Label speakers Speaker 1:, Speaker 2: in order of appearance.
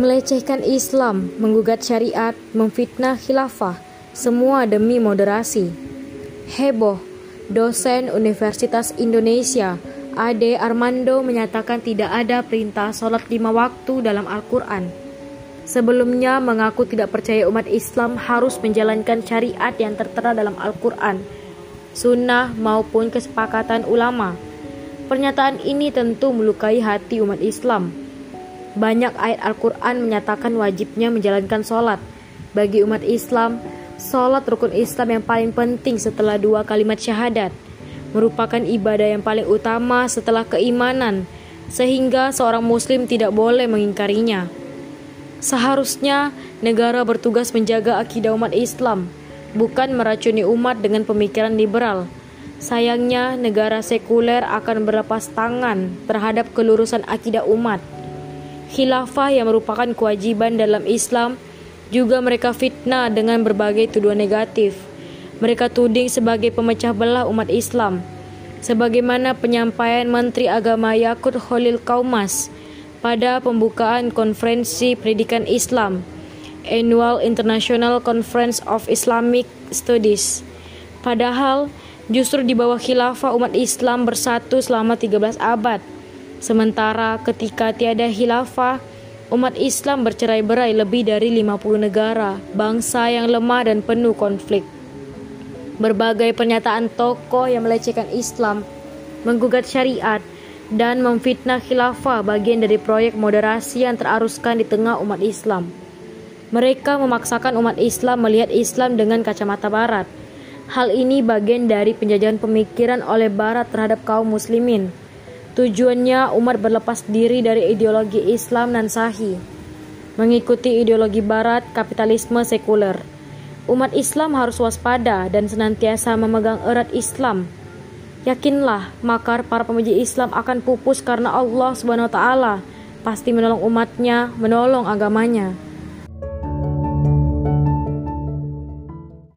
Speaker 1: melecehkan Islam, menggugat syariat, memfitnah khilafah, semua demi moderasi. Heboh, dosen Universitas Indonesia, Ade Armando menyatakan tidak ada perintah sholat lima waktu dalam Al-Quran. Sebelumnya mengaku tidak percaya umat Islam harus menjalankan syariat yang tertera dalam Al-Quran, sunnah maupun kesepakatan ulama. Pernyataan ini tentu melukai hati umat Islam. Banyak ayat Al-Quran menyatakan wajibnya menjalankan sholat. Bagi umat Islam, sholat rukun Islam yang paling penting setelah dua kalimat syahadat. Merupakan ibadah yang paling utama setelah keimanan, sehingga seorang muslim tidak boleh mengingkarinya. Seharusnya negara bertugas menjaga akidah umat Islam, bukan meracuni umat dengan pemikiran liberal. Sayangnya, negara sekuler akan berlepas tangan terhadap kelurusan akidah umat. Khilafah yang merupakan kewajiban dalam Islam juga mereka fitnah dengan berbagai tuduhan negatif. Mereka tuding sebagai pemecah belah umat Islam. Sebagaimana penyampaian Menteri Agama Yakut Khalil Kaumas pada pembukaan konferensi pendidikan Islam Annual International Conference of Islamic Studies. Padahal justru di bawah khilafah umat Islam bersatu selama 13 abad. Sementara ketika tiada khilafah, umat Islam bercerai-berai lebih dari 50 negara, bangsa yang lemah dan penuh konflik. Berbagai pernyataan tokoh yang melecehkan Islam, menggugat syariat, dan memfitnah khilafah bagian dari proyek moderasi yang teraruskan di tengah umat Islam. Mereka memaksakan umat Islam melihat Islam dengan kacamata barat. Hal ini bagian dari penjajahan pemikiran oleh barat terhadap kaum muslimin. Tujuannya umat berlepas diri dari ideologi Islam dan sahih, mengikuti ideologi barat kapitalisme sekuler. Umat Islam harus waspada dan senantiasa memegang erat Islam. Yakinlah, makar para pemuji Islam akan pupus karena Allah Subhanahu wa pasti menolong umatnya, menolong agamanya.